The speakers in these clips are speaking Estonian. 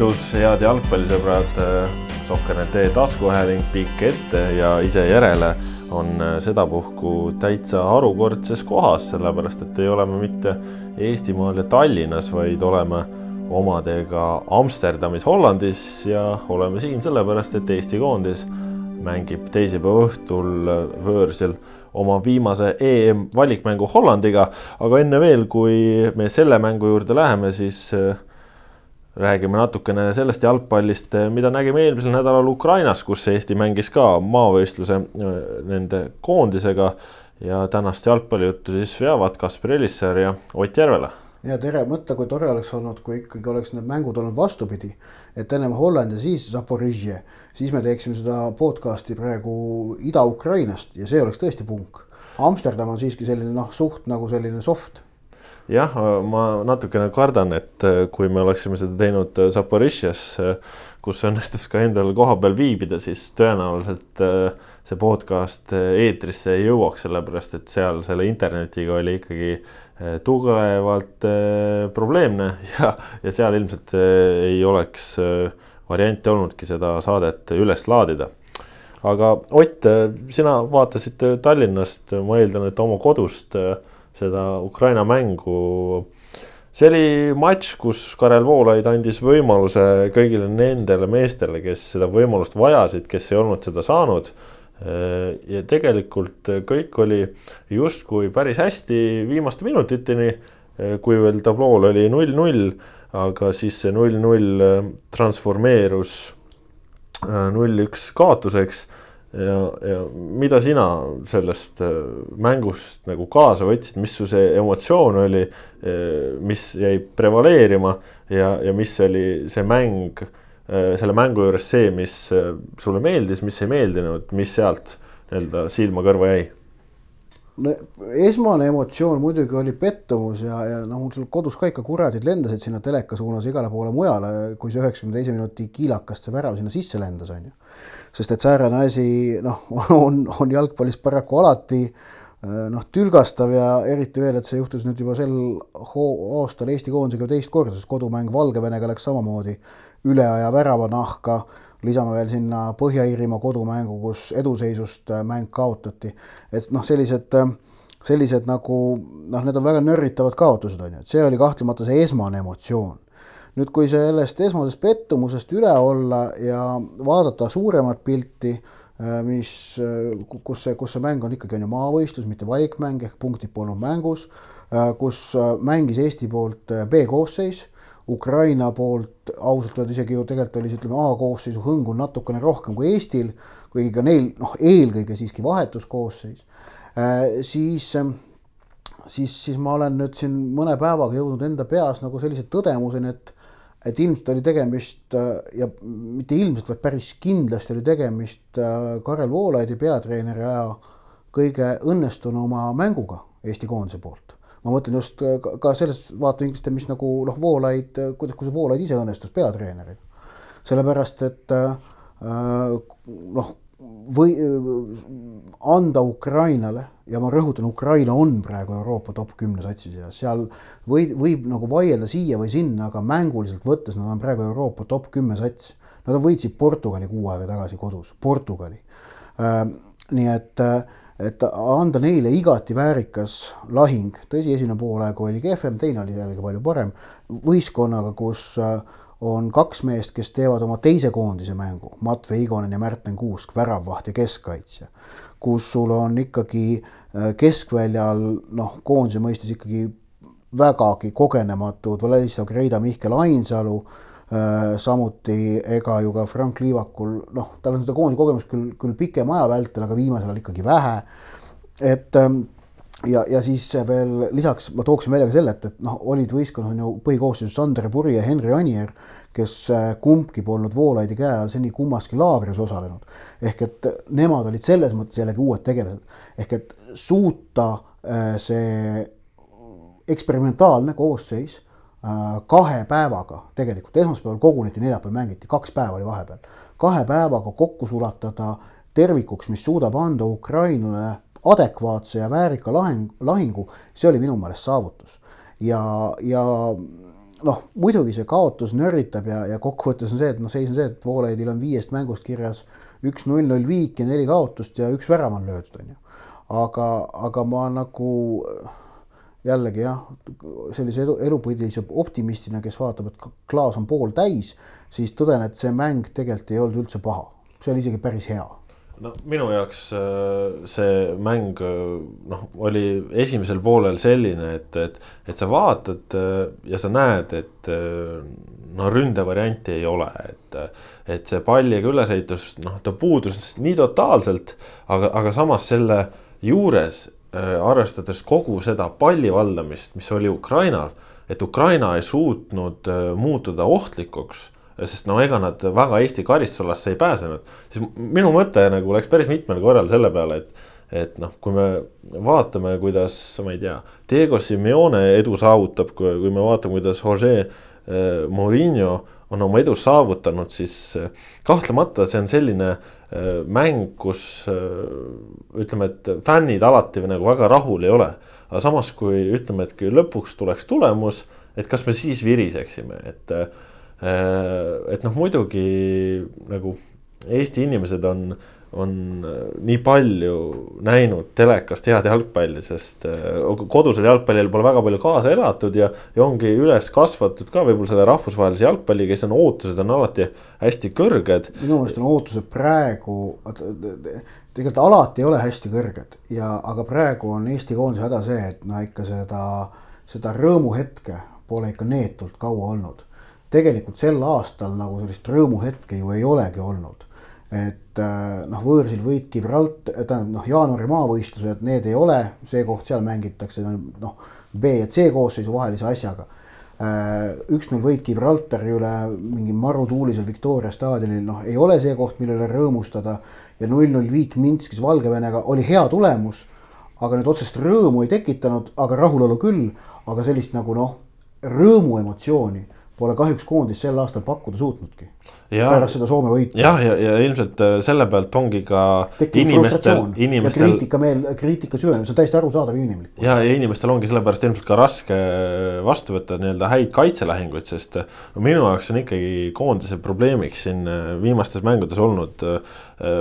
tervitus, head jalgpallisõbrad. Sohkernet taskuhääling pikk ette ja ise järele on sedapuhku täitsa harukordses kohas, sellepärast et ei ole me mitte Eestimaal ja Tallinnas, vaid oleme omadega Amsterdamis, Hollandis ja oleme siin sellepärast, et Eesti koondis mängib teisipäeva õhtul võõrsil oma viimase EM valikmängu Hollandiga, aga enne veel, kui me selle mängu juurde läheme, siis räägime natukene sellest jalgpallist, mida nägime eelmisel nädalal Ukrainas, kus Eesti mängis ka maavõistluse äh, nende koondisega ja tänast jalgpallijuttu siis veavad Kaspar Elissaar ja Ott Järvela. ja tere, mõtle, kui tore oleks olnud, kui ikkagi oleks need mängud olnud vastupidi, et ennem Holland ja siis Zaporižje, siis me teeksime seda podcast'i praegu Ida-Ukrainast ja see oleks tõesti punk. Amsterdam on siiski selline noh, suht nagu selline soft jah, ma natukene kardan, et äh, kui me oleksime seda teinud äh, Zaporižjas, äh, kus õnnestus ka endal kohapeal viibida, siis tõenäoliselt see podcast eetrisse ei jõuaks, sellepärast et seal selle internetiga oli ikkagi tugevalt probleemne ja, ja seal ilmselt ei oleks varianti olnudki seda saadet üles laadida. Aga Ott, sina vaatasid Tallinnast, ma eeldan, et oma kodust äh, seda Ukraina mängu. see oli matš, kus Karel Voolaid andis võimaluse kõigile nendele meestele, kes seda võimalust vajasid, kes ei olnud seda saanud. ja tegelikult kõik oli justkui päris hästi viimaste minutiteni, kui veel tablool oli null-null, aga siis see null-null transformeerus null-üks kaotuseks ja, ja mida sina sellest äh, mängust nagu kaasa võtsid, mis su see emotsioon oli, äh, mis jäi prevaleerima ja, ja mis oli see mäng, äh, selle mängu juures see, mis sulle meeldis, mis ei meeldinud, mis sealt nii-öelda silma-kõrva jäi? no esmane emotsioon muidugi oli pettumus ja, ja noh, mul seal kodus ka ikka kuradid lendasid sinna teleka suunas igale poole mujale, kui see üheksakümne teise minuti kiilakast see värav sinna sisse lendas, on ju sest et säärane asi noh, on, on jalgpallis paraku alati äh, noh, tülgastav ja eriti veel, et see juhtus nüüd juba sel aastal Eesti koondisega teist korda, sest kodumäng Valgevenega läks samamoodi üle aja väravanahka. lisame veel sinna Põhja-Iirimaa kodumängu, kus eduseisust äh, mäng kaotati. et noh, sellised, äh, sellised nagu noh, need on väga nörritavad kaotused on ju, et see oli kahtlemata see esmane emotsioon nüüd, kui sellest esmasest pettumusest üle olla ja vaadata suuremat pilti, äh, mis, äh, kus see, kus see mäng on ikkagi on ju maavõistlus, mitte valikmäng ehk punktid polnud mängus, äh, kus mängis Eesti poolt B-koosseis Ukraina poolt ausalt öelda isegi ju tegelikult oli ütleme A-koosseisu hõngu natukene rohkem kui Eestil, kuigi ka neil noh, eelkõige siiski vahetuskoosseis äh,, siis siis, siis ma olen nüüd siin mõne päevaga jõudnud enda peas nagu sellise tõdemuseni, et et ilmselt oli tegemist äh, ja mitte ilmselt, vaid päris kindlasti oli tegemist äh, Karel Voolaidi peatreeneri aja kõige õnnestunuma mänguga Eesti koondise poolt. ma mõtlen just äh, ka sellest vaatevinklist, mis nagu noh, Voolaid, kuidas, kui see Voolaid ise õnnestus peatreeneriga. sellepärast, et noh või anda Ukrainale ja ma rõhutan, Ukraina on praegu Euroopa top kümne satsi seas, seal võib, võib nagu vaielda siia või sinna, aga mänguliselt võttes nad on praegu Euroopa top kümme sats. Nad võitsid Portugali kuu aega tagasi kodus, Portugali. Nii et, et anda neile igati väärikas lahing, tõsi, esimene poolaeg oli kehvem, teine oli jällegi palju parem, võistkonnaga, kus äh, on kaks meest, kes teevad oma teise koondise mängu, Matvei Igonen ja Märten Kuusk, väravvaht ja keskkaitsja. kus sul on ikkagi äh, keskväljal noh, koondise mõistes ikkagi vägagi kogenematud Vladislav Greida, Mihkel Ainsalu äh,. samuti ega ju ka Frank Liivakul, noh, tal on seda koondise kogemust küll, küll pikema aja vältel, aga viimasel ajal ikkagi vähe. et ähm, ja, ja siis veel lisaks ma tooksin välja ka selle, et, et noh, olid võistkonnas on ju põhikoosseisus Sander Puri ja Henri Anier, kes äh, kumbki polnud Voolaidi käe all seni kummaski laagris osalenud. ehk et nemad olid selles mõttes jällegi uued tegelased, ehk et suuta äh, see eksperimentaalne koosseis äh, kahe päevaga, tegelikult esmaspäeval koguneti, neljapäeval mängiti, kaks päeva oli vahepeal, kahe päevaga kokku sulatada tervikuks, mis suudab anda Ukrainale adekvaatse ja väärika lahing, lahingu, see oli minu meelest saavutus. ja, ja noh, muidugi see kaotus nörritab ja, ja kokkuvõttes on see, et noh, seis on see, et Voolaidil on viiest mängust kirjas üks null null viik ja neli kaotust ja üks värav on löödud, on ju. aga, aga ma nagu jällegi jah, sellise elu, elupõlise optimistina, kes vaatab, et klaas on pooltäis, siis tõden, et see mäng tegelikult ei olnud üldse paha, see oli isegi päris hea no minu jaoks äh, see mäng äh, noh, oli esimesel poolel selline, et, et, et sa vaatad äh, ja sa näed, et no ründevarianti ei ole, et, et see palliga ülesehitus, noh, ta puudus nii totaalselt, aga, aga samas selle juures arvestades kogu seda palli valdamist, mis oli Ukrainal, et Ukraina ei suutnud muutuda ohtlikuks sest no ega nad väga Eesti karistusalasse ei pääsenud, siis minu mõte nagu läks päris mitmel korral selle peale, et et noh, kui me vaatame, kuidas, ma ei tea, Diego Simeone edu saavutab, kui, me vaatame, kuidas Jose äh, Mourinho on oma edu saavutanud, siis äh, kahtlemata see on selline äh, mäng, kus ütleme, et fännid alati nagu väga rahul ei ole. aga samas, kui ütleme, et kui lõpuks tuleks tulemus, et kas me siis viriseksime, et et noh, muidugi nagu Eesti inimesed on, on nii palju näinud telekast head jalgpalli, sest äh, kodusel jalgpallil pole väga palju kaasa elatud ja, ja ongi üles kasvatud ka võib-olla selle rahvusvahelise jalgpalliga, siis on ootused on alati hästi kõrged. minu meelest on ootused praegu, tegelikult alati ei ole hästi kõrged ja, aga praegu on Eesti koondise häda see, et no ikka seda, seda rõõmuhetke pole ikka neetult kaua olnud tegelikult sel aastal nagu sellist rõõmuhetke ju ei olegi olnud. et äh, noh, võõrsil võit Gibralt-, tähendab noh, jaanuari maavõistlused, need ei ole see koht, seal mängitakse noh, B ja C koosseisu vahelise asjaga. Äh, üks-null võit Gibraltari üle mingi marutuulisel Victoria staadionil, noh, ei ole see koht, millele rõõmustada. ja null-null viik Minskis Valgevenega oli hea tulemus, aga nüüd otsest rõõmu ei tekitanud, aga rahulolu küll, aga sellist nagu noh, rõõmu emotsiooni pole kahjuks koondis sel aastal pakkuda suutnudki. pärast seda Soome võitu. jah, ja, ja, ja ilmselt äh, selle pealt ongi ka Tekib inimestel, inimestel. kriitika meel, kriitika süveneb, see on täiesti arusaadav ja inimlik. ja, ja inimestel ongi sellepärast ilmselt ka raske vastu võtta nii-öelda häid kaitselahinguid, sest äh, no minu jaoks on ikkagi koondise probleemiks siin äh, viimastes mängudes olnud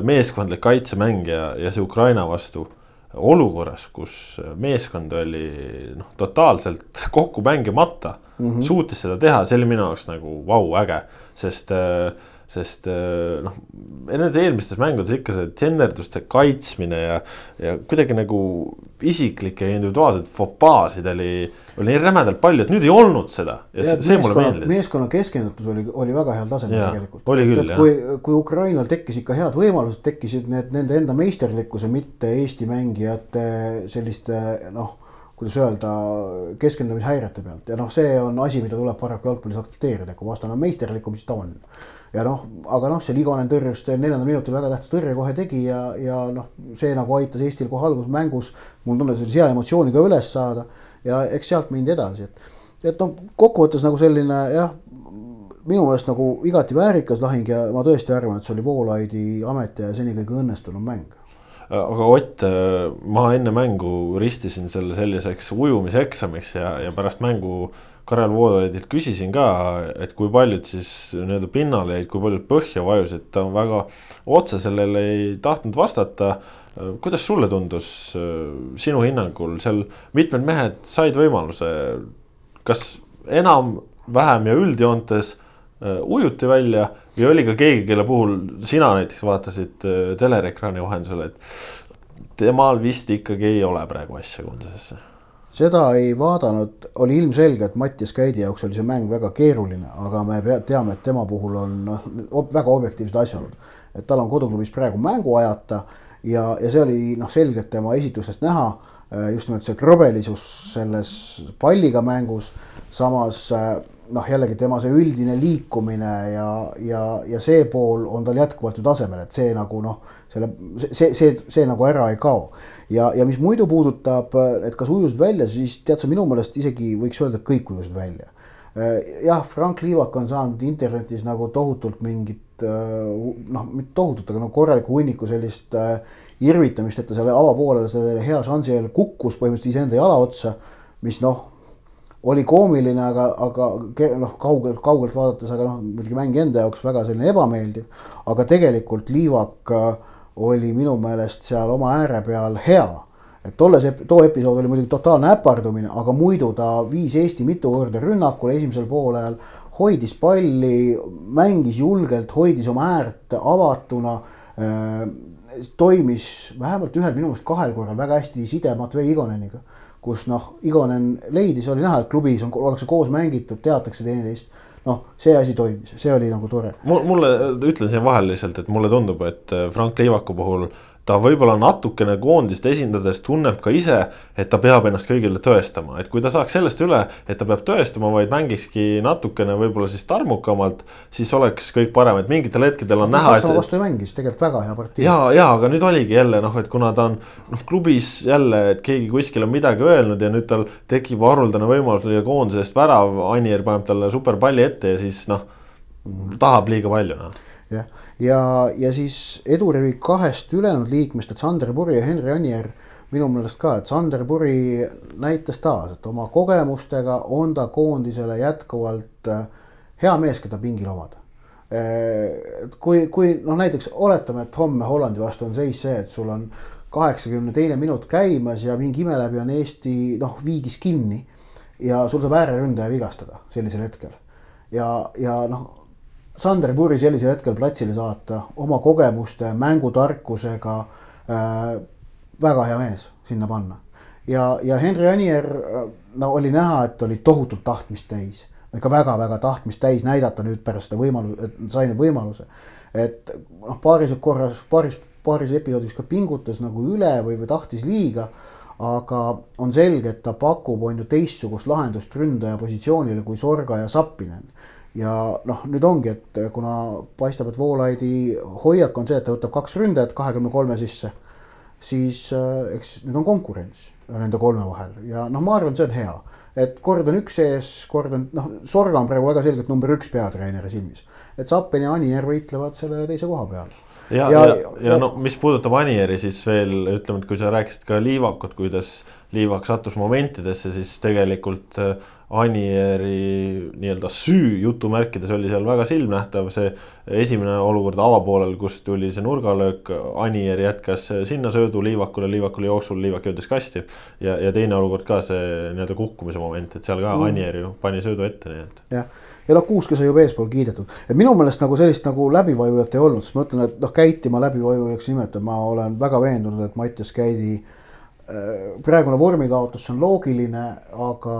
meeskondlik kaitsemäng ja, ja see Ukraina vastu olukorras, kus meeskond oli noh, totaalselt kokku mängimata mm, -hmm. suutis seda teha, see oli minu jaoks nagu vau, äge, sest äh, sest äh, noh, nendes eelmistes mängudes ikka see tsenderduste kaitsmine ja, ja kuidagi nagu isiklikke ja individuaalseid fopaasid oli, oli nii rämedalt palju, et nüüd ei olnud seda ja, ja see mulle meeldis. meeskonna keskendutus oli, oli väga heal tasemel tegelikult. oli küll, jah. kui, kui Ukrainal tekkis ikka head võimalused, tekkisid need nende enda meisterlikkuse, mitte Eesti mängijate selliste noh kuidas öelda, keskendumishäirete pealt ja noh, see on asi, mida tuleb paraku jalgpallis aktsepteerida, kui vastane on meisterlikum, siis ta on. Ja noh, aga noh, see Ligonen tõrjus neljandal minutil väga tähtsa tõrje kohe tegi ja, ja noh, see nagu aitas Eestil kohe alguses mängus, mul tunne, sellise hea emotsiooniga üles saada ja eks sealt mindi edasi, et, et noh, kokkuvõttes nagu selline jah, minu meelest nagu igati väärikas lahing ja ma tõesti arvan, et see oli Voolaidi ametiaja seni kõige õnnestunum mäng. Aga Ott, ma enne mängu ristisin selle selliseks ujumiseksamiks ja, ja pärast mängu Karel Voolaidilt küsisin ka, et kui paljud siis nii-öelda pinnale jäid, kui paljud põhja vajusid, ta väga otse sellele ei tahtnud vastata. kuidas sulle tundus sinu hinnangul seal mitmed mehed said võimaluse, kas enam, vähem ja üldjoontes ujuti välja või oli ka keegi, kelle puhul sina näiteks vaatasid äh, telerekraani vahendusel, et temal vist ikkagi ei ole praegu asja koondisesse? Seda ei vaadanud, oli ilmselge, et Mattias Käidi jaoks oli see mäng väga keeruline, aga me teame, et tema puhul on noh, väga objektiivsed asjaolud. et tal on koduklubis praegu mängu ajata ja, ja see oli noh, selgelt tema esitustest näha äh, just nimelt see krõbelisus selles palliga mängus, samas äh, noh, jällegi tema see üldine liikumine ja, ja, ja see pool on tal jätkuvalt ju tasemel, et see nagu noh, selle, see, see, see nagu ära ei kao. ja, ja mis muidu puudutab, et kas ujusid välja, siis tead sa, minu meelest isegi võiks öelda, et kõik ujusid välja. jah, Frank Liivak on saanud internetis nagu tohutult mingit noh, mitte tohutut, aga no korralikku hunniku sellist irvitamist, et ta selle avapoolele selle hea šansi eel kukkus põhimõtteliselt iseenda jala otsa, mis noh oli koomiline, aga, aga noh, kaugelt, kaugelt vaadates, aga noh, muidugi mäng enda jaoks väga selline ebameeldiv. aga tegelikult Liivak äh, oli minu meelest seal oma ääre peal hea. et tolles, too episood oli muidugi totaalne äpardumine, aga muidu ta viis Eesti mitu korda rünnakule esimesel poolajal, hoidis palli, mängis julgelt, hoidis oma äärt avatuna äh, toimis vähemalt ühel, minu meelest kahel korral väga hästi side Matvei Igoneniga kus noh, Igonen leidis, oli näha, et klubis on, ollakse koos mängitud, teatakse teineteist. noh, see asi toimis, see oli nagu tore. mulle, ütlen siin vahel lihtsalt, et mulle tundub, et Frank Liivaku puhul ta võib-olla natukene koondist esindades tunneb ka ise, et ta peab ennast kõigile tõestama, et kui ta saaks sellest üle, et ta peab tõestama, vaid mängikski natukene võib-olla siis tarmukamalt, siis oleks kõik parem, et mingitel hetkedel on näha. Saksamaa vastu ei mängis, tegelikult väga hea partii. ja, ja aga nüüd oligi jälle noh, et kuna ta on noh, klubis jälle, et keegi kuskil on midagi öelnud ja nüüd tal tekib haruldane võimalus lüüa koondise eest värav, Anier paneb talle superpalli ette ja siis noh mm -hmm., tahab liiga palju noh. jah ja, ja siis edurivi kahest ülejäänud liikmest, et Sander Puri ja Henri Anier minu meelest ka, et Sander Puri näitas taas, et oma kogemustega on ta koondisele jätkuvalt äh, hea mees, keda pingil omada. Äh, et kui, kui noh, näiteks oletame, et homme Hollandi vastu on seis see, et sul on kaheksakümne teine minut käimas ja mingi ime läbi on Eesti noh, viigis kinni. ja sul saab ääreründaja vigastada sellisel hetkel. ja, ja noh, Sander Puri sellisel hetkel platsile saata oma kogemuste, mängutarkusega äh,. väga hea mees sinna panna ja, ja Henri Anier, no oli näha, et oli tohutult tahtmist täis. ikka väga-väga tahtmist täis näidata nüüd pärast seda võimalust, et sai nüüd võimaluse. et noh, paaris korras, paaris, paaris episoodis ka pingutas nagu üle või, või tahtis liiga. aga on selge, et ta pakub, on ju teistsugust lahendust ründaja positsioonile kui Sorga ja Sappinen ja noh, nüüd ongi, et kuna paistab, et Voolaidi hoiak on see, et ta võtab kaks ründajat kahekümne kolme sisse, siis äh, eks nüüd on konkurents nende kolme vahel ja noh, ma arvan, see on hea. et kord on üks ees, kord on noh, Sorga on praegu väga selgelt number üks peatreeneri silmis. et Zappen ja Anier võitlevad selle teise koha peal. ja, ja, ja, ja, ja no mis puudutab Anieri, siis veel ütleme, et kui sa rääkisid ka Liivakut, kuidas Liivak sattus momentidesse, siis tegelikult äh, Anieri nii-öelda süü jutumärkides oli seal väga silmnähtav, see esimene olukord avapoolel, kus tuli see nurgalöök, Anier jätkas sinna söödu Liivakule, Liivakule jooksul, Liivak jõudis kasti. ja, ja teine olukord ka see nii-öelda kukkumise moment, et seal ka mm. Anier ju pani söödu ette, nii et. jah, ja noh, Kuuske sai juba eespool kiidetud, et minu meelest nagu sellist nagu läbivajujat ei olnud, sest ma ütlen, et noh, Käiti ma läbivajujaks nimetan, ma olen väga veendunud, et Mattias Käidi äh, praegune vormikaotus on loogiline, aga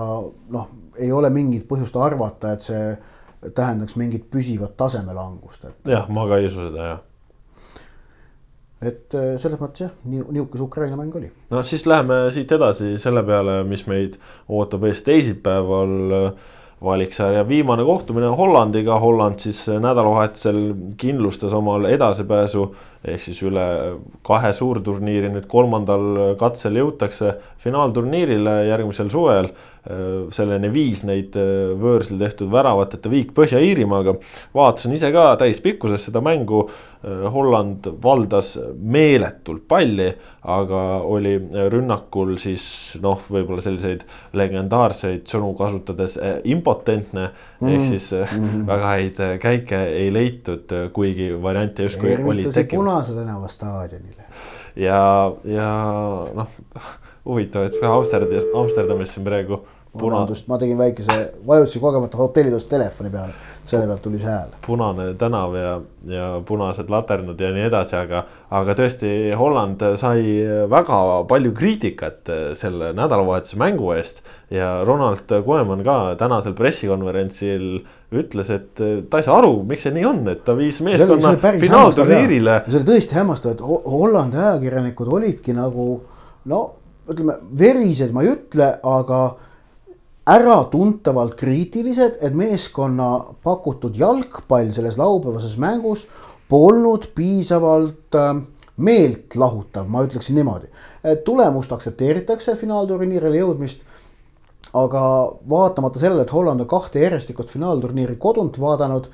noh ei ole mingit põhjust arvata, et see tähendaks mingit püsivat tasemelangust, et. jah, ma ka ei usu seda jah. et äh, selles mõttes jah, nii niisugune Ukraina mäng oli. no siis läheme siit edasi selle peale, mis meid ootab ees teisipäeval valiksarja. Viimane kohtumine Hollandiga, Holland siis nädalavahetusel kindlustas omal edasipääsu. Ehk siis üle kahe suurturniiri nüüd kolmandal katsel jõutakse finaalturniirile järgmisel suvel selleni viis neid äh, võõrsil tehtud väravateta viik Põhja-Iirimaaga. vaatasin ise ka täispikkuses seda mängu. Äh, Holland valdas meeletult palli, aga oli rünnakul siis noh, võib-olla selliseid legendaarseid sõnu kasutades impotentne mm. ehk siis mm -hmm. väga häid käike ei leitud, kuigi variante justkui olid tekkinud. Punase tänava staadionile. ja, ja noh huvitav, et Amsterdamis, Amsterdamis siin praegu vabandust, ma tegin väikese, vajutasin kogemata hotellitoast telefoni peale, selle pealt tuli see hääl. punane tänav ja, ja punased laternad ja nii edasi, aga, aga tõesti, Holland sai väga palju kriitikat selle nädalavahetuse mängu eest. ja Ronald Koeman ka tänasel pressikonverentsil ütles, et ta ei saa aru, miks see nii on, et ta viis meeskonna finaalturniirile. see oli tõesti hämmastav, et Hollandi ajakirjanikud olidki nagu no ütleme, verised ma ei ütle, aga äratuntavalt kriitilised, et meeskonna pakutud jalgpall selles laupäevases mängus polnud piisavalt äh, meeltlahutav, ma ütleksin niimoodi. tulemust aktsepteeritakse finaalturniirile jõudmist. aga vaatamata sellele, et Holland on kahte järjestikust finaalturniiri kodunt vaadanud,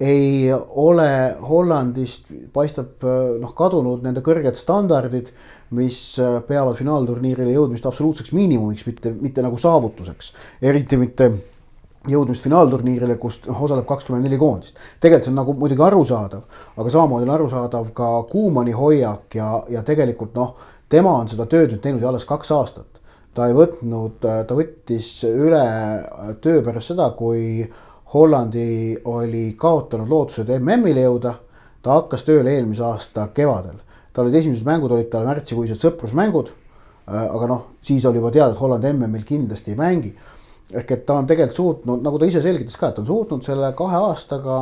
ei ole Hollandist, paistab noh, kadunud nende kõrged standardid, mis peavad finaalturniirile jõudmist absoluutseks miinimumiks, mitte, mitte nagu saavutuseks. eriti mitte jõudmist finaalturniirile, kus noh, osaleb kakskümmend neli koondist. tegelikult see on nagu muidugi arusaadav, aga samamoodi on arusaadav ka Kuumani hoiak ja, ja tegelikult noh, tema on seda tööd nüüd teinud ju alles kaks aastat. ta ei võtnud, ta võttis üle töö pärast seda, kui Hollandi oli kaotanud lootused MM-ile jõuda. ta hakkas tööle eelmise aasta kevadel, tal olid esimesed mängud olid tal märtsikuised sõprusmängud. aga noh, siis oli juba teada, et Holland MM-il kindlasti ei mängi ehk et ta on tegelikult suutnud, nagu ta ise selgitas ka, et on suutnud selle kahe aastaga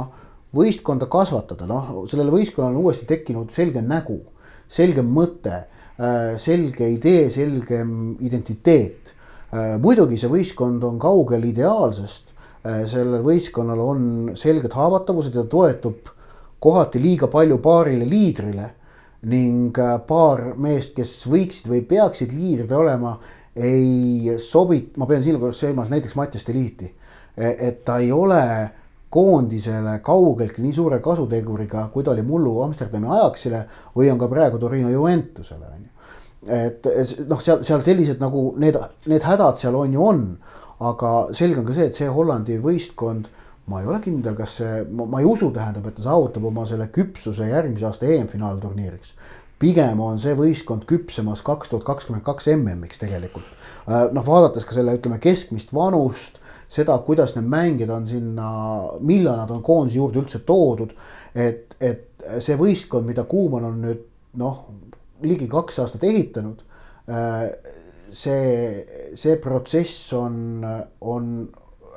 võistkonda kasvatada, noh, sellele võistkonnale on uuesti tekkinud selge nägu, selge mõte, äh, selge idee, selgem identiteet. Äh, muidugi see võistkond on kaugel ideaalsest, äh, sellel võistkonnal on selged haavatavused ja toetub kohati liiga palju paarile liidrile ning paar meest, kes võiksid või peaksid liidrid olema ei sobi, ma pean siinkohal silmas näiteks Mattias Deliiti. et ta ei ole koondisele kaugeltki nii suure kasuteguriga, kui ta oli mullu Amsterdami Ajaxile või on ka praegu Torino Juventusele on ju. et noh, seal, seal sellised nagu need, need hädad seal on ju on, aga selge on ka see, et see Hollandi võistkond ma ei ole kindel, kas see, ma ei usu, tähendab, et ta saavutab oma selle küpsuse järgmise aasta EM-finaalturniiriks pigem on see võistkond küpsemas kaks tuhat kakskümmend kaks MM-iks tegelikult. Äh, noh, vaadates ka selle, ütleme keskmist vanust, seda, kuidas need mängijad on sinna, millal nad on koondise juurde üldse toodud. et, et see võistkond, mida Kuuman on nüüd noh, ligi kaks aastat ehitanud. Äh, see, see protsess on, on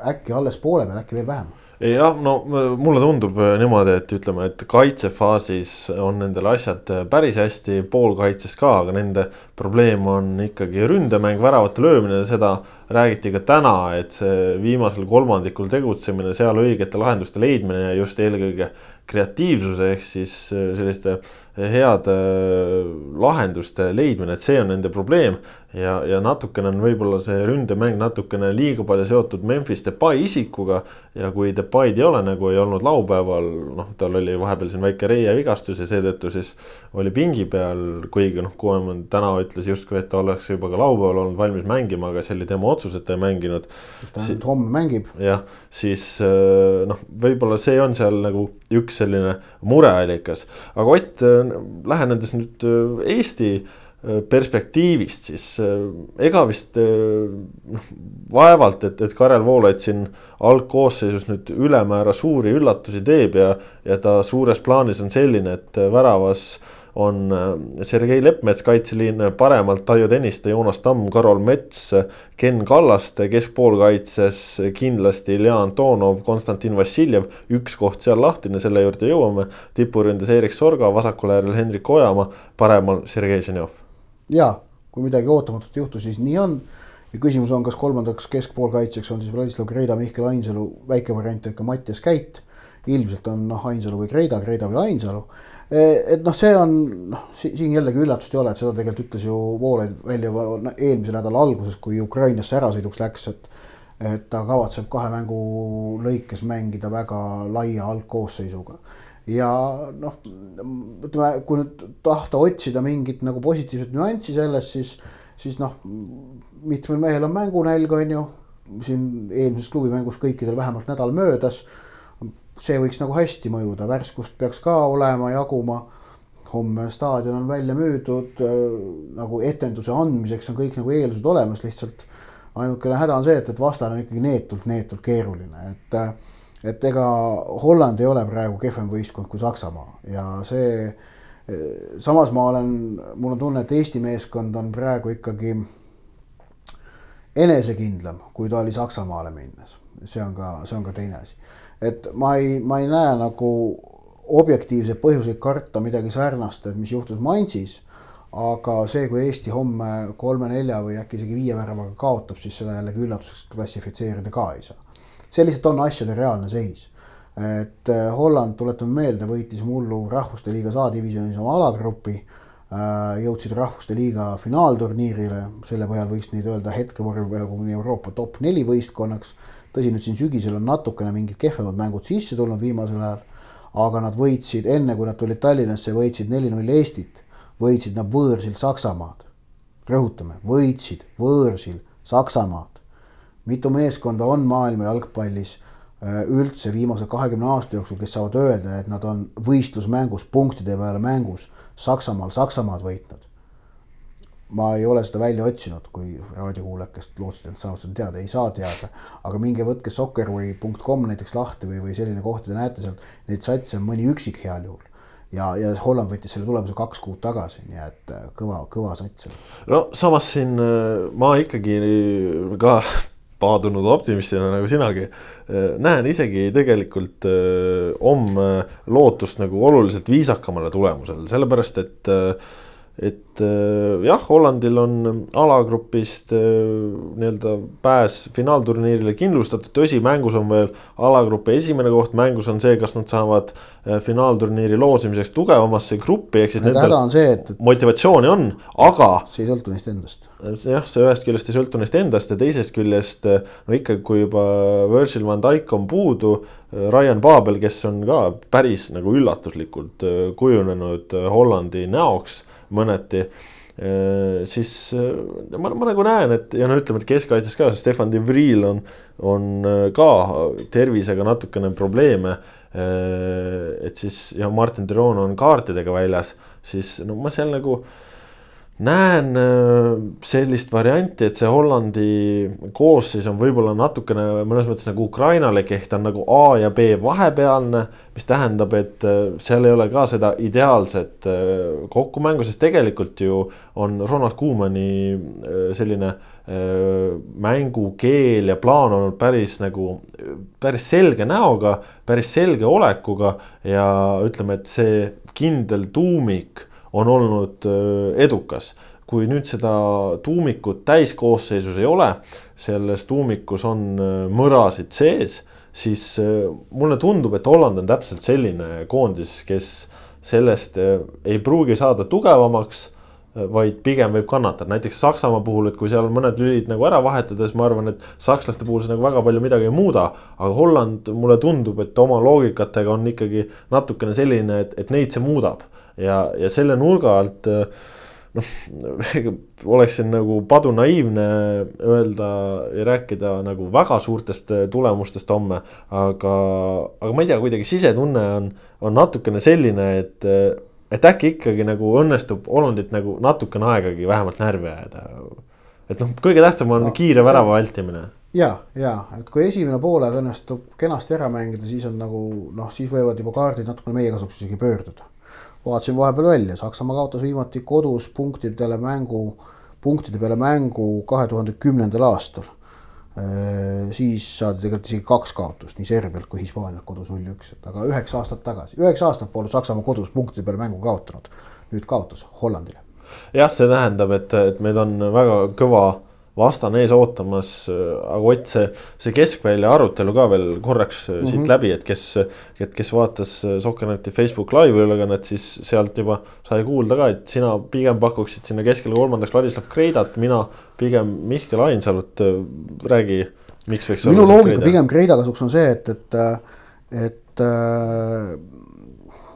äkki alles poole peal, äkki veel vähem? Jah, no mulle tundub äh, niimoodi, et ütleme, et kaitsefaasis on nendel asjad äh, päris hästi, poolkaitses ka, aga nende probleem on ikkagi ründemäng, väravate löömine, seda räägiti ka täna, et see viimasel kolmandikul tegutsemine, seal õigete lahenduste leidmine ja just eelkõige kreatiivsuse ehk siis äh, selliste heade lahenduste leidmine, et see on nende probleem. ja, ja natukene on võib-olla see ründemäng natukene liiga palju seotud Memphis Depay isikuga. ja kui Depay'd ei ole, nagu ei olnud laupäeval, noh, tal oli vahepeal siin väike reievigastus ja seetõttu siis oli pingi peal, kuigi noh, Koeman täna ütles justkui, et ta oleks juba ka laupäeval olnud valmis mängima, aga see oli tema otsus, et ta ei mänginud. ta si homme mängib. jah, siis äh, noh, võib-olla see on seal nagu üks selline mureallikas, aga Ott lähenedes nüüd äh, Eesti äh, perspektiivist, siis äh, ega vist noh, vaevalt, et, et Karel Voolaid siin algkoosseisus nüüd ülemäära suuri üllatusi teeb ja, ja ta suures plaanis on selline, et väravas on äh, Sergei Leppmets kaitseliin paremalt, Taio Tõniste, Joonas Tamm, Karol Mets, Ken Kallaste, keskpoolkaitses kindlasti Ilja Antonov, Konstantin Vassiljev, üks koht seal lahtine, selle juurde jõuame. tipuründes Erik Sorga, vasakul äärel Hendrik Ojamaa, paremal Sergei Ženjov. ja kui midagi ootamatut juhtus, siis nii on ja küsimus on, kas kolmandaks keskpoolkaitsjaks on siis Vladislav Kreida, Mihkel Ainsalu, väike variant, et ka Mattias Käit. ilmselt on noh, Ainsalu või Kreida, Kreida või Ainsalu et noh, see on noh, siin jällegi üllatust ei ole, et seda tegelikult ütles ju Voolaid välja juba eelmise nädala alguses, kui Ukrainasse ärasõiduks läks, et. et ta kavatseb kahe mängu lõikes mängida väga laia algkoosseisuga. ja noh, ütleme, kui nüüd tahta otsida mingit nagu positiivset nüanssi selles, siis, siis noh, mitmel mehel on mängunälg, on ju. siin eelmises klubimängus kõikidel vähemalt nädal möödas see võiks nagu hästi mõjuda, värskust peaks ka olema jaguma. homme staadion on välja müüdud äh, nagu etenduse andmiseks on kõik nagu eeldused olemas, lihtsalt ainukene häda on see, et, et vastane on ikkagi neetult, neetult keeruline, et äh, et ega Holland ei ole praegu kehvem võistkond kui Saksamaa ja see äh, samas ma olen, mul on tunne, et Eesti meeskond on praegu ikkagi enesekindlam, kui ta oli Saksamaale minnes, see on ka, see on ka teine asi et ma ei, ma ei näe nagu objektiivseid põhjuseid karta midagi sarnast, et mis juhtus Mainzis. aga see, kui Eesti homme kolme-nelja või äkki isegi viie väravaga kaotab, siis seda jällegi üllatuseks klassifitseerida ka ei saa. see lihtsalt on asjade reaalne seis. et äh, Holland, tuletame meelde, võitis mullu Rahvuste Liigas A-divisjonis oma alagrupi äh, jõudsid Rahvuste Liiga finaalturniirile, selle põhjal võiks neid öelda hetkevormi peal kuni Euroopa top neli võistkonnaks tõsi, nüüd siin sügisel on natukene mingid kehvemad mängud sisse tulnud viimasel ajal. aga nad võitsid, enne kui nad tulid Tallinnasse, võitsid neli-null Eestit, võitsid nad võõrsil Saksamaad. rõhutame, võitsid võõrsil Saksamaad. mitu meeskonda on maailma jalgpallis äh, üldse viimase kahekümne aasta jooksul, kes saavad öelda, et nad on võistlusmängus punktide peale mängus Saksamaal Saksamaad võitnud ma ei ole seda välja otsinud, kui raadiokuulajad, lootsid, et saavad seda teada, ei saa teada. aga minge võtke soccerway.com näiteks lahti või, või selline koht te näete sealt, neid satse on mõni üksik heal juhul. ja, ja Holland võttis selle tulemuse kaks kuud tagasi, nii et äh, kõva, kõva sats. no samas siin äh, ma ikkagi ka paadunud optimistina nagu sinagi, äh, näen isegi tegelikult homme lootust nagu oluliselt viisakamale tulemusele, sellepärast et et äh, jah, Hollandil on alagrupist äh, nii-öelda pääs finaalturniirile kindlustatud, tõsi, mängus on veel alagrupi esimene koht, mängus on see, kas nad saavad äh, finaalturniiri loosimiseks tugevamasse gruppi, ehk siis nendel on see, et, et motivatsiooni on, aga. see ei sõltu neist endast. jah, see ühest küljest ei sõltu neist endast ja teisest küljest no ikkagi, kui juba Virgil van Dijk on puudu, Ryan Babel, kes on ka päris nagu üllatuslikult kujunenud Hollandi näoks mõneti äh, siis äh, ma, ma nagu näen, et ja no ütleme, et keskkaitses ka Stefan de Vril on, on äh, ka tervisega natukene probleeme. et siis ja Martin Deron on kaartidega väljas, siis no ma seal nagu näen äh, sellist varianti, et see Hollandi koosseis on võib-olla natukene mõnes mõttes nagu Ukrainale ehk ta on nagu A ja B vahepealne, mis tähendab, et äh, seal ei ole ka seda ideaalset äh, kokkumängu, sest tegelikult ju on Ronald Koemani selline mängukeel ja plaan olnud päris nagu, päris selge näoga, päris selge olekuga ja ütleme, et see kindel tuumik on olnud edukas. kui nüüd seda tuumikut täiskoosseisus ei ole, selles tuumikus on mõrasid sees, siis mulle tundub, et Holland on täpselt selline koondis, kes sellest ei pruugi saada tugevamaks vaid pigem võib kannatada, näiteks Saksamaa puhul, et kui seal mõned lülid nagu ära vahetada, siis ma arvan, et sakslaste puhul see nagu väga palju midagi ei muuda. aga Holland, mulle tundub, et oma loogikatega on ikkagi natukene selline, et, et neid see muudab ja, ja selle nurga alt noh, oleks siin nagu padunaiivne öelda ja rääkida nagu väga suurtest tulemustest homme. aga, aga ma ei tea, kuidagi sisetunne on, on natukene selline, et, et äkki ikkagi nagu õnnestub Hollandit nagu natukene aegagi vähemalt närvi ajada. et noh, kõige tähtsam on no, kiire värava vältimine ja, ja et kui esimene poolaeg õnnestub kenasti ära mängida, siis on nagu noh, siis võivad juba kaardid natukene meie kasuks isegi pöörduda vaatasin vahepeal välja, Saksamaa kaotas viimati kodus punktidele mängu, punktide peale mängu kahe tuhande kümnendal aastal. Siis saadi tegelikult isegi kaks kaotust, nii Serbialt kui Hispaanialt kodus null-üks, et aga üheksa aastat tagasi, üheksa aastat pole Saksamaa kodus punktide peale mängu kaotanud. nüüd kaotas Hollandile. jah, see tähendab, et, et meil on väga kõva vastane ees ootamas, aga Ott, see, see keskvälja arutelu ka veel korraks mm -hmm. siit mhm. läbi, et kes, et kes vaatas Sokkerneti Facebook live ülekannet, siis sealt juba sai kuulda ka, et sina pigem pakuksid sinna keskele kolmandaks Ladislav Kreidat, mina pigem Mihkel Ainsalut, räägi, miks võiks minu loogika Kreida? pigem Kreida kasuks on see, et, et, et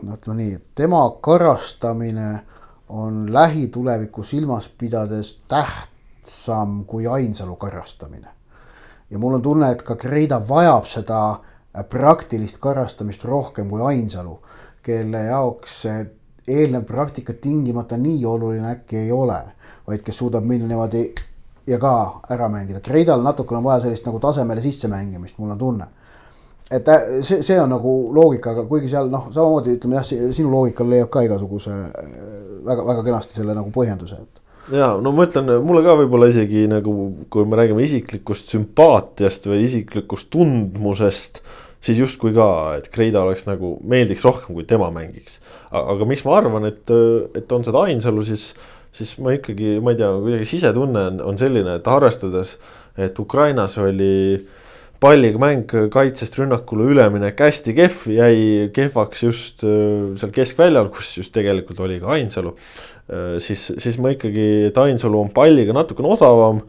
no ütleme nii, tema karastamine on lähitulevikku silmas pidades täht tähtsam kui Ainsalu karastamine. ja mul on tunne, et ka Kreida vajab seda praktilist karastamist rohkem kui Ainsalu, kelle jaoks see eelnev praktika tingimata nii oluline äkki ei ole, vaid kes suudab minna niimoodi ja ka ära mängida. Kreidal natukene on vaja sellist nagu tasemele sissemängimist, mul on tunne. et äh, see, see on nagu loogika, aga kuigi seal noh, samamoodi ütleme jah, sinu loogikal leiab ka igasuguse väga-väga äh, kenasti selle nagu põhjenduse, et ja no ma ütlen, mulle ka võib-olla isegi nagu, kui me räägime isiklikust sümpaatiast või isiklikust tundmusest, siis justkui ka, et Kreida oleks nagu, meeldiks rohkem, kui tema mängiks. aga miks ma arvan, et, et on seda Ainsalu, siis, siis ma ikkagi, ma ei tea, kuidagi sisetunne on, on selline, et arvestades, et Ukrainas oli palliga mäng kaitsest rünnakule üleminek hästi kehv, jäi kehvaks just seal keskväljal, kus just tegelikult oli ka Ainsalu Äh, siis, siis ma ikkagi, et Ainsalu on palliga natukene osavam.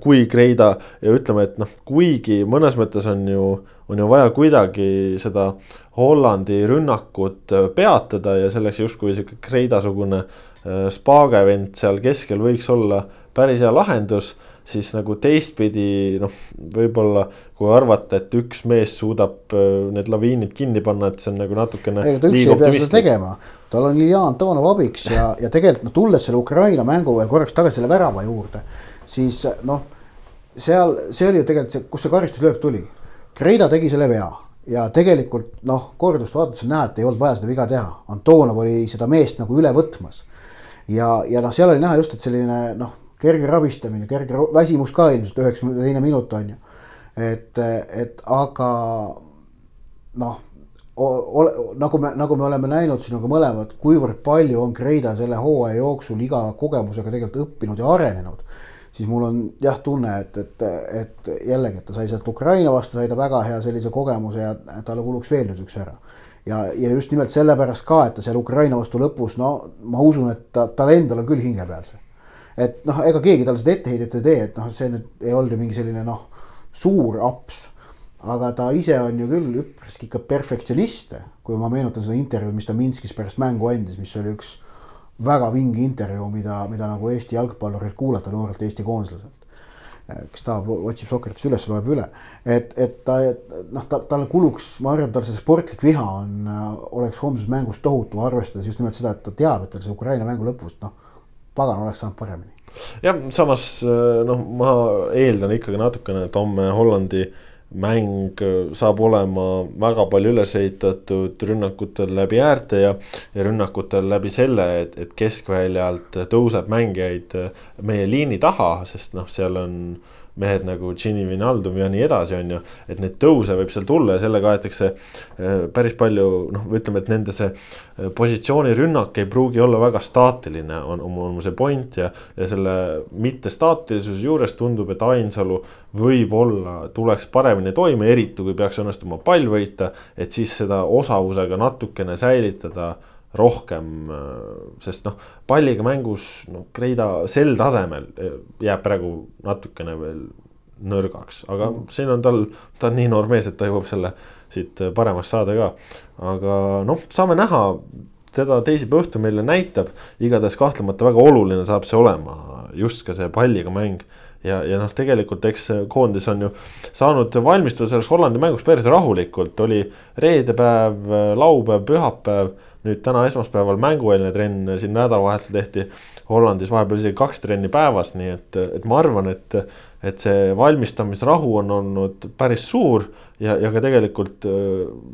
kui Kreida ja ütleme, et noh, kuigi mõnes mõttes on ju, on ju vaja kuidagi seda Hollandi rünnakut peatada ja selleks justkui sihuke Kreida-sugune äh, spaagevent seal keskel võiks olla päris hea lahendus siis nagu teistpidi noh, võib-olla kui arvata, et üks mees suudab äh, need laviinid kinni panna, et see on nagu natukene. ega ta üksi ei pea seda tegema, tal on Ilja Antonov abiks ja, ja tegelikult noh, tulles selle Ukraina mängu veel korraks tagasi selle värava juurde, siis noh, seal, see oli ju tegelikult see, kus see karistuslöök tuli. Kreida tegi selle vea ja tegelikult noh, kordust vaadates on näha, et ei olnud vaja seda viga teha, Antonov oli seda meest nagu üle võtmas. ja, ja noh, seal oli näha just, et selline noh kerge rabistamine, kerge väsimus ka ilmselt üheksakümne teine minut on ju. et, et aga noh, nagu me, nagu me oleme näinud sinuga mõlemad, kuivõrd palju on Kreida selle hooaja jooksul iga kogemusega tegelikult õppinud ja arenenud. siis mul on jah tunne, et, et, et jällegi, et ta sai sealt Ukraina vastu, sai ta väga hea sellise kogemuse ja talle kuluks veel nüüd üks ära ja, ja just nimelt sellepärast ka, et ta seal Ukraina vastu lõpus, no ma usun, et ta, tal endal on küll hinge peal see et noh, ega keegi talle seda etteheidet ei tee, et noh, see nüüd ei olnud ju mingi selline noh, suur aps. Aga ta ise on ju küll üpriski ikka perfektsionist, kui ma meenutan seda intervjuud, mis ta Minskis pärast mängu andis, mis oli üks väga vinge intervjuu, mida, mida nagu Eesti jalgpallurilt kuulata noorelt Eesti koondislaselt kes tahab, otsib Sokratist üles, loeb üle. et, et ta, noh, ta, tal kuluks, ma arvan, tal see sportlik viha on, oleks homses mängus tohutu, arvestades just nimelt seda, et ta teab, et tal see Ukraina mängu lõpus, noh pagan oleks saanud paremini. jah, samas äh, noh, ma eeldan ikkagi natukene, et homme Hollandi mäng äh, saab olema väga palju üles ehitatud rünnakutel läbi äärte ja, ja rünnakutel läbi selle, et, et keskväljalt tõuseb mängijaid äh, meie liini taha, sest noh, seal on mehed nagu Gini Vinaldum ja nii edasi, on ju. et neid tõuse võib seal tulla ja sellega aetakse äh, päris palju noh, ütleme, et nende see äh, positsioonirünnak ei pruugi olla väga staatiline, on, on, on see point ja, ja selle mittestaatilisuse juures tundub, et Ainsalu võib-olla tuleks paremini toime, eriti kui peaks õnnestuma pall võita, et siis seda osavusega natukene säilitada rohkem, sest noh, palliga mängus noh, Kreida sel tasemel eh, jääb praegu natukene veel nõrgaks, aga mm. siin on tal, ta on nii noor mees, et ta jõuab selle siit paremast saada ka. aga noh, saame näha, seda teisipäeva õhtu meile näitab, igatahes kahtlemata väga oluline saab see olema, just ka see palliga mäng ja, ja noh, tegelikult eks koondis on ju saanud valmistuda selleks Hollandi mänguks päris rahulikult, oli reedepäev, laupäev, pühapäev nüüd täna esmaspäeval mängueelne trenn siin nädalavahetusel tehti Hollandis vahepeal isegi kaks trenni päevas, nii et, et ma arvan, et, et see valmistamisrahu on olnud päris suur ja, ja ka tegelikult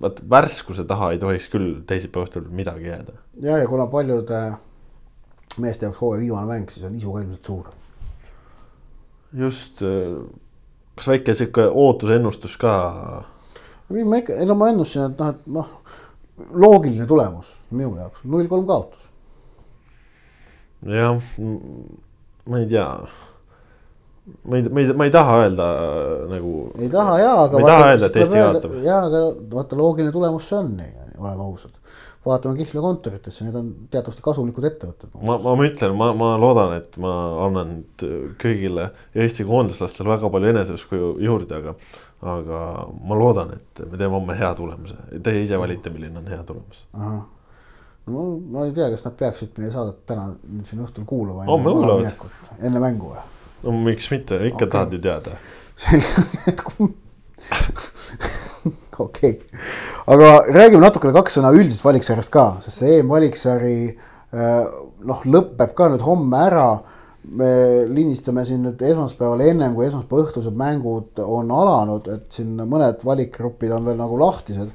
vaat värskuse taha ei tohiks küll teisipäeva õhtul midagi jääda. ja, ja kuna paljude meeste jaoks hooaja viimane mäng, siis on isu ka ilmselt suur. just, kas väike sihuke ootusennustus ka? ei no ma ennustasin, et noh, et noh loogiline tulemus minu jaoks, null kolm kaotus. jah, ma ei tea. ma ei, ma ei, ma ei taha öelda nagu. ei taha jaa, aga. ma ei taha öelda, et Eesti kaotab. jaa, aga vaata loogiline tulemus see on, oleme ausad vaatame Kihlve kontoritesse, need on teatavasti kasumlikud ettevõtted. ma, ma ütlen, ma, ma loodan, et ma annan kõigile Eesti koondislastele väga palju eneseusku juurde, aga aga ma loodan, et me teeme homme hea tulemuse, teie ise valite, milline on hea tulemus. no ma ei tea, kas nad peaksid meie saadet täna siin õhtul kuulama. homme kuulavad. enne mängu või? no miks mitte, ikka okay. tahad ju teada. selge, et kui okei okay., aga räägime natukene kaks sõna üldisest valiksarjast ka, sest see EM-valiksari äh, noh, lõpeb ka nüüd homme ära me lindistame siin nüüd esmaspäeval ennem kui esmaspäeva õhtused mängud on alanud, et siin mõned valikgrupid on veel nagu lahtised.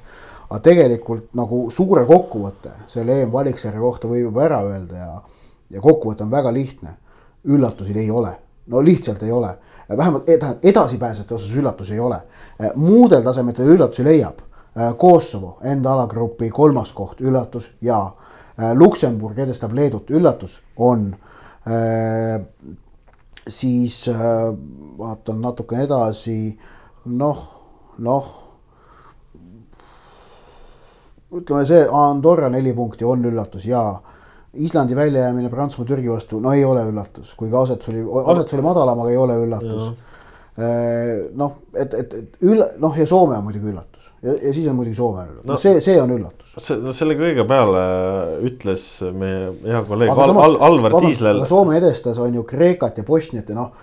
aga tegelikult nagu suure kokkuvõtte selle EM-valiksarja kohta võib juba ära öelda ja, ja kokkuvõte on väga lihtne. üllatusi ei ole, no lihtsalt ei ole, vähemalt tähendab edasipääsjate osas üllatusi ei ole. muudel tasemetel üllatusi leiab. Kosovo enda alagrupi kolmas koht, üllatus ja Luksemburg edestab Leedut, üllatus on Äh, siis äh, vaatan natukene edasi, noh, noh. ütleme see Andorra neli punkti on üllatus ja, Islandi väljajäämine Prantsusmaa-Türgi vastu, no ei ole üllatus, kuigi asetus oli, asetus oli madalam, aga ei ole üllatus. Noh, et, et, et üll-, noh ja Soome on muidugi üllatus ja, ja siis on muidugi Soome üllatus no,, see, see on üllatus. see, no selle kõige peale ütles meie hea kolleeg Al, Al, Alvar Tiislel. Soome edestas on ju Kreekat ja Bosniat ja noh,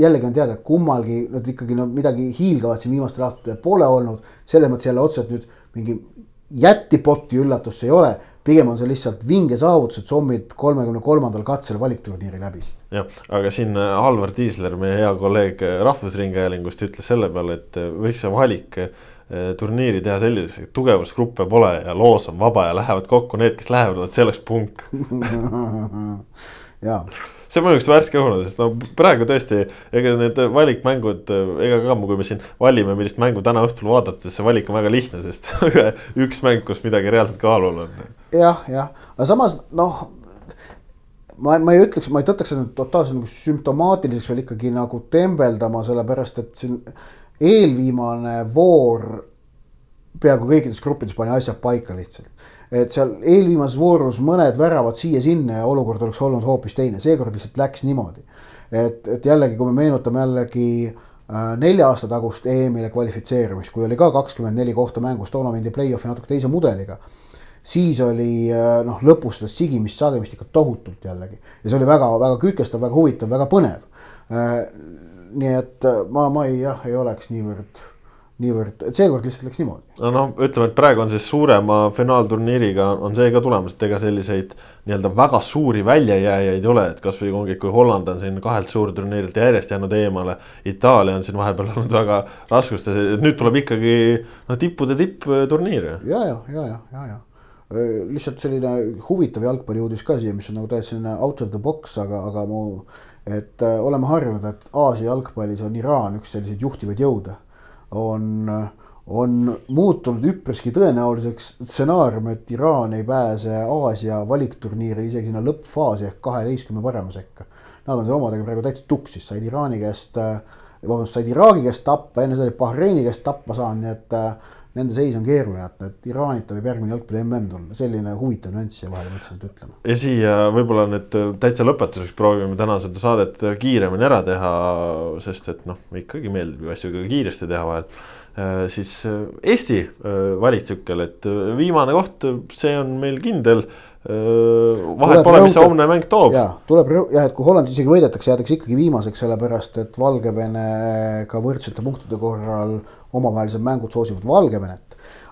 jällegi on teada, et kummalgi nad ikkagi no midagi hiilgavat siin viimastel aastatel pole olnud. selles mõttes jälle otseselt nüüd mingi jättipotti üllatust ei ole pigem on see lihtsalt vinge saavutus, et sommid kolmekümne kolmandal katsel valikturniiri läbisid. jah, aga siin äh, Alvar Tiisler, meie hea kolleeg äh, Rahvusringhäälingust ütles selle peale, et äh, võiks see valik turniiri teha selliseks, et tugevusgruppe pole ja loos on vaba ja lähevad kokku need, kes lähevad, vot see oleks punk jaa see mõjuks värske õhuna, sest no praegu tõesti, ega need valikmängud, ega ka kui me siin valime, millist mängu täna õhtul vaadata, siis see valik on väga lihtne, sest üks mäng, kus midagi reaalselt kaalul on. jah, jah, aga samas noh, ma, ma ei ütleks, ma ei tõtaks seda totaalselt nagu sümptomaatiliseks veel ikkagi nagu tembeldama, sellepärast et siin eelviimane voor peaaegu kõikides gruppides pani asjad paika lihtsalt et seal eelviimases voorus mõned väravad siia-sinna ja olukord oleks olnud hoopis teine, seekord lihtsalt läks niimoodi. et, et jällegi, kui me meenutame jällegi äh, nelja aasta tagust EM-ile kvalifitseerumist, kui oli ka kakskümmend neli kohta mängus, toona mindi play-off'i natuke teise mudeliga siis oli äh, noh, lõpus seda sigimist, sagemist ikka tohutult jällegi ja see oli väga-väga kütkestav, väga huvitav, väga põnev. Äh, nii et ma, ma ei jah, ei oleks niivõrd niivõrd, et seekord lihtsalt läks niimoodi. no noh, ütleme, et praegu on siis suurema finaalturniiriga on see ka tulemas, et ega selliseid nii-öelda väga suuri väljajääjaid ei ole, et kasvõi ongi, kui Holland on siin kahelt suurturniirilt järjest jäänud eemale. Itaalia on siin vahepeal olnud väga raskustes, nüüd tuleb ikkagi no tippude tippturniir. ja, ja, ja, ja, ja, ja lihtsalt selline huvitav jalgpalliuudis ka siia, mis on nagu täiesti selline out of the box, aga, aga mu, et äh, oleme harjunud, et Aasia jalgpallis on Iraan üks selliseid juhtivaid jõude on, on muutunud üpriski tõenäoliseks stsenaarium, et Iraan ei pääse Aasia valikturniiril isegi sinna lõppfaasi ehk kaheteistkümne parema sekka. Nad on seal omadega praegu täitsa tuksis, said Iraani käest, vabandust, said Iraagi käest tappa, enne seda olid Bahreini käest tappa saanud, nii et nende seis on keeruline, et, et Iraanita võib järgmine jalgpalli mm tulla, selline huvitav nüanss siia vahele mõtlesin, et ütlema. ja siia võib-olla nüüd täitsa lõpetuseks proovime täna seda saadet kiiremini ära teha, sest et noh, ikkagi meeldib ju asju ka kiiresti teha vahel äh, siis äh, Eesti äh, valiktsükkel, et viimane koht, see on meil kindel vahet pole, mis see homne mäng toob. ja tuleb jah, et kui Holland isegi võidetakse, jäädakse ikkagi viimaseks, sellepärast et Valgevenega võrdsete punktide korral omavahelised mängud soosivad Valgevenet.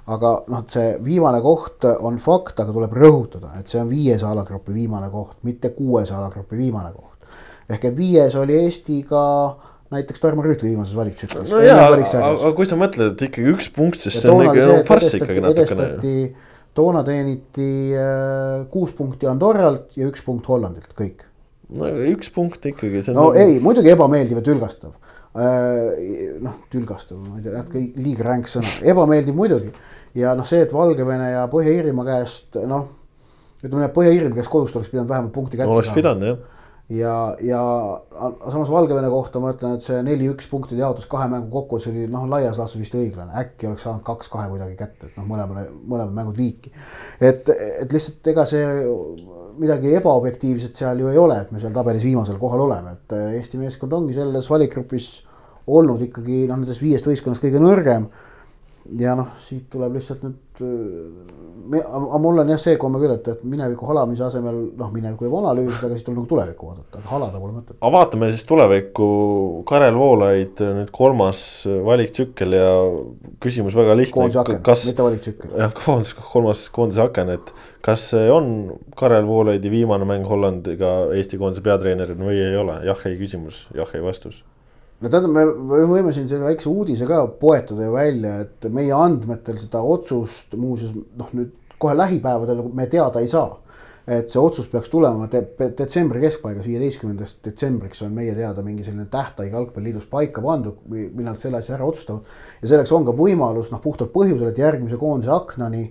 aga noh, see viimane koht on fakt, aga tuleb rõhutada, et see on viies alagrupi viimane koht, mitte kuues alagrupi viimane koht. ehk et viies oli Eesti ka näiteks Tarmo Rüütli viimases valitsusüksuses. no jaa, aga kui sa mõtled, et ikkagi üks punkt, siis see on ikka farss ikkagi natukene. toona teeniti äh, kuus punkti Andorralt ja üks punkt Hollandilt, kõik. no üks punkt ikkagi. no nagu... ei, muidugi ebameeldiv ja tülgastav noh, tülgastav, ma ei tea, natuke liiga ränk sõna, ebameeldiv muidugi. ja noh, see, et Valgevene ja Põhja-Iirimaa käest noh, ütleme, Põhja-Iirimaa käest kodust oleks pidanud vähemalt punkti kätte oleks saama. pidanud jah ja, ja samas Valgevene kohta ma ütlen, et see neli-üks punktide jaotus kahe mängu kokkuvõttes oli noh, laias laastus vist õiglane, äkki oleks saanud kaks-kahe kuidagi kätte, et noh, mõlemale, mõlemad mängud viiki. et, et lihtsalt ega see midagi ebaobjektiivset seal ju ei ole, et me seal tabelis viimasel kohal oleme, et Eesti meeskond ongi selles valikgrupis olnud ikkagi noh, nendest viiest võistkonnast kõige nõrgem. ja noh, siit tuleb lihtsalt nüüd, aga mul on jah see komme küll, et, et mineviku halamise asemel noh, minevikku võib analüüsida, aga siis tuleb nagu tulevikku vaadata, aga halada pole mõtet. aga vaatame siis tulevikku, Karel Voolaid nüüd kolmas valiktsükkel ja küsimus väga lihtne. koondise aken kas..., mitte valiktsükkel. jah, koondis, kolmas koondise aken, et kas see on Karel Voolaidi viimane mäng Hollandiga Eesti koondise peatreenerina või ei ole, jah, ei küsimus, jah, ei vastus no tähendab, me võime siin selle väikse uudise ka poetada ju välja, et meie andmetel seda otsust muuseas noh, nüüd kohe lähipäevadel me teada ei saa. et see otsus peaks tulema de detsembri keskpaigas, viieteistkümnendast detsembriks on meie teada mingi selline tähtaeg jalgpalliliidus paika pandud, millal selle asja ära otsustavad. ja selleks on ka võimalus noh, puhtalt põhjusel, et järgmise koondise aknani,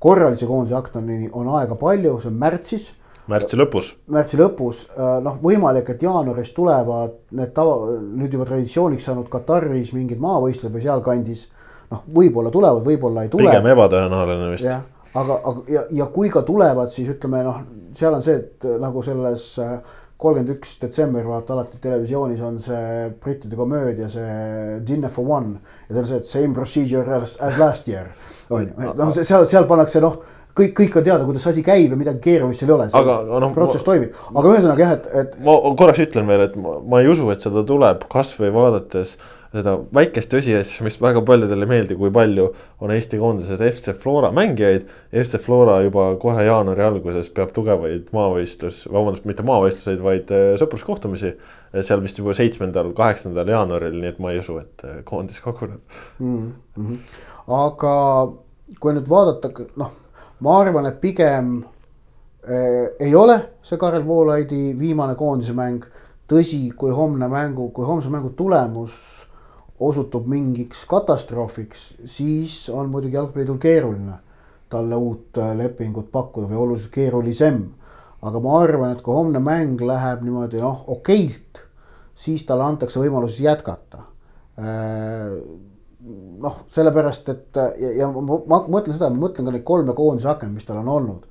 korralise koondise aknani on aega palju, see on märtsis märtsi lõpus. märtsi lõpus, äh, noh, võimalik, et jaanuaris tulevad need tava, nüüd juba traditsiooniks saanud Kataris mingid maavõistlused või sealkandis. noh, võib-olla tulevad, võib-olla ei tule. pigem ebatõenäoline vist. aga, aga ja, ja kui ka tulevad, siis ütleme noh, seal on see, et nagu selles kolmkümmend üks detsember vaata alati televisioonis on see brittide komöödia, see Dinner for one. ja seal on see, et same procedure as, as last year on ju, noh seal, seal pannakse noh kõik, kõik on teada, kuidas asi käib ja midagi keerulist seal ei ole. aga noh. protsess ma, toimib, aga ühesõnaga jah, et, et. ma korraks ütlen veel, et ma, ma ei usu, et seda tuleb kasvõi vaadates seda väikest tõsiasja, mis väga paljudele ei meeldi, kui palju on Eesti koondises FC Flora mängijaid. FC Flora juba kohe jaanuari alguses peab tugevaid maavõistlus, vabandust, mitte maavõistluseid, vaid äh, sõpruskohtumisi. seal vist juba seitsmendal, kaheksandal jaanuaril, nii et ma ei usu, et äh, koondis koguneb mm. -hmm. aga kui nüüd vaadata, noh ma arvan, et pigem äh, ei ole see Karel Voolaidi viimane koondise mäng. tõsi, kui homne mängu, kui homse mängu tulemus osutub mingiks katastroofiks, siis on muidugi jalgpalliliidul keeruline talle uut äh, lepingut pakkuda või oluliselt keerulisem. aga ma arvan, et kui homne mäng läheb niimoodi noh, okeilt, siis talle antakse võimalus jätkata äh, noh, sellepärast et ja, ja ma, mõtlen seda, ma mõtlen ka neid kolme koondise akent, mis tal on olnud.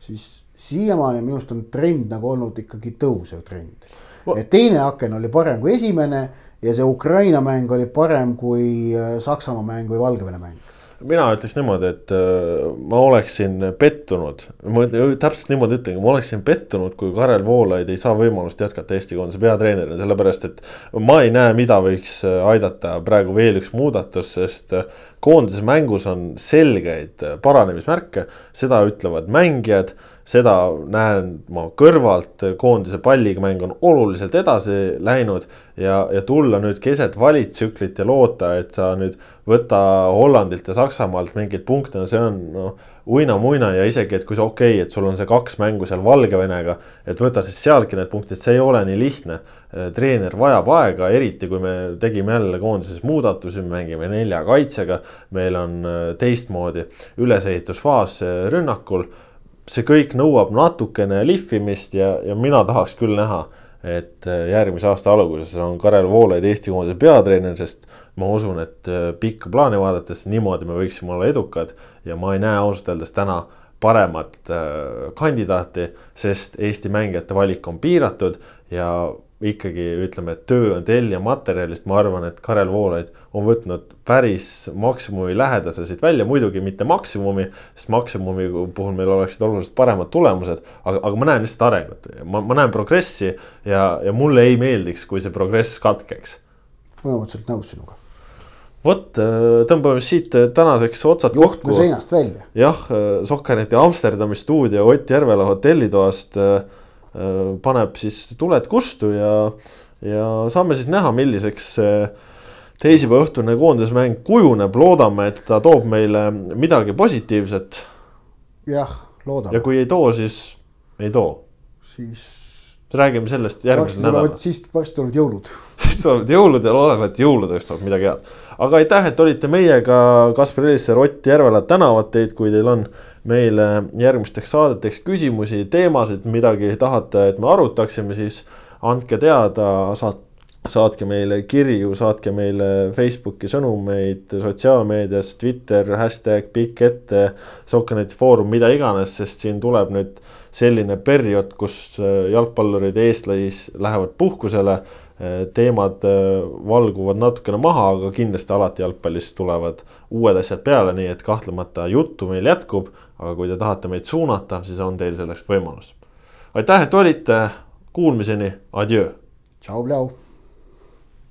siis siiamaani minu arust on trend nagu olnud ikkagi tõusev trend. et teine aken oli parem kui esimene ja see Ukraina mäng oli parem kui äh, Saksamaa mäng või Valgevene mäng mina ütleks niimoodi, et äh, ma oleksin pettunud, ma täpselt niimoodi ütlengi, ma oleksin pettunud, kui Karel Voolaid ei saa võimalust jätkata Eesti koondise peatreenerina, sellepärast et ma ei näe, mida võiks äh, aidata praegu veel üks muudatus, sest äh, koondise mängus on selgeid paranemismärke, seda ütlevad mängijad seda näen ma kõrvalt, koondise palliga mäng on oluliselt edasi läinud ja, ja tulla nüüd keset valitsüklit ja loota, et sa nüüd võta Hollandilt ja Saksamaalt mingeid punkte, no see on noh, uina-muina ja isegi, et kui see okei okay,, et sul on see kaks mängu seal Valgevenega, et võta siis sealtki need punktid, see ei ole nii lihtne. treener vajab aega, eriti kui me tegime jälle koondises muudatusi, me mängime nelja kaitsega, meil on teistmoodi ülesehitusfaas rünnakul see kõik nõuab natukene lihvimist ja, ja mina tahaks küll näha, et äh, järgmise aasta alguses on Karel Voolaid Eesti koondise peatreener, sest ma usun, et äh, pikka plaani vaadates niimoodi me võiksime olla edukad ja ma ei näe ausalt öeldes täna paremat äh, kandidaati, sest Eesti mängijate valik on piiratud ja ikkagi ütleme, et töö on tellija materjalist, ma arvan, et Karel Voolaid on võtnud päris maksimumi lähedase siit välja, muidugi mitte maksimumi, sest maksimumi puhul meil oleksid oluliselt paremad tulemused, aga, aga ma näen lihtsalt arengut, ma, ma näen progressi ja, ja mulle ei meeldiks, kui see progress katkeks. põhimõtteliselt nõus sinuga vot, äh, tõmbame siit äh, tänaseks otsad kokku. seinast välja. jah, äh, Sohkaneti Amsterdami stuudio Ott Järvela hotellitoast paneb siis tuled kustu ja, ja saame siis näha, milliseks see teisipäeva õhtune koondismäng kujuneb, loodame, et ta toob meile midagi positiivset. jah, loodame. ja kui ei too, siis ei too. siis. Räägime sellest järgmisel nädalal. siis varsti tulevad jõulud siis tulevad jõulud ja loodame, et jõuludeks tuleb midagi head. aga aitäh, et olite meiega, Kaspar Elisser, Ott Järvela tänavad teid, kui teil on meile järgmisteks saadeteks küsimusi, teemasid, midagi tahate, et me arutaksime, siis andke teada, saat-, saatke meile kirju, saatke meile Facebooki sõnumeid sotsiaalmeedias, Twitter, hashtag pikk ette, Sokkeneti foorum, mida iganes, sest siin tuleb nüüd selline periood, kus jalgpallurid eestlased lähevad puhkusele Äh, teemad äh, valguvad natukene maha, aga kindlasti alati jalgpallis tulevad uued asjad peale, nii et kahtlemata juttu meil jätkub. aga kui te tahate meid suunata, siis on teil selleks võimalus. aitäh, et olite, kuulmiseni, adjöö. tšau, Blau.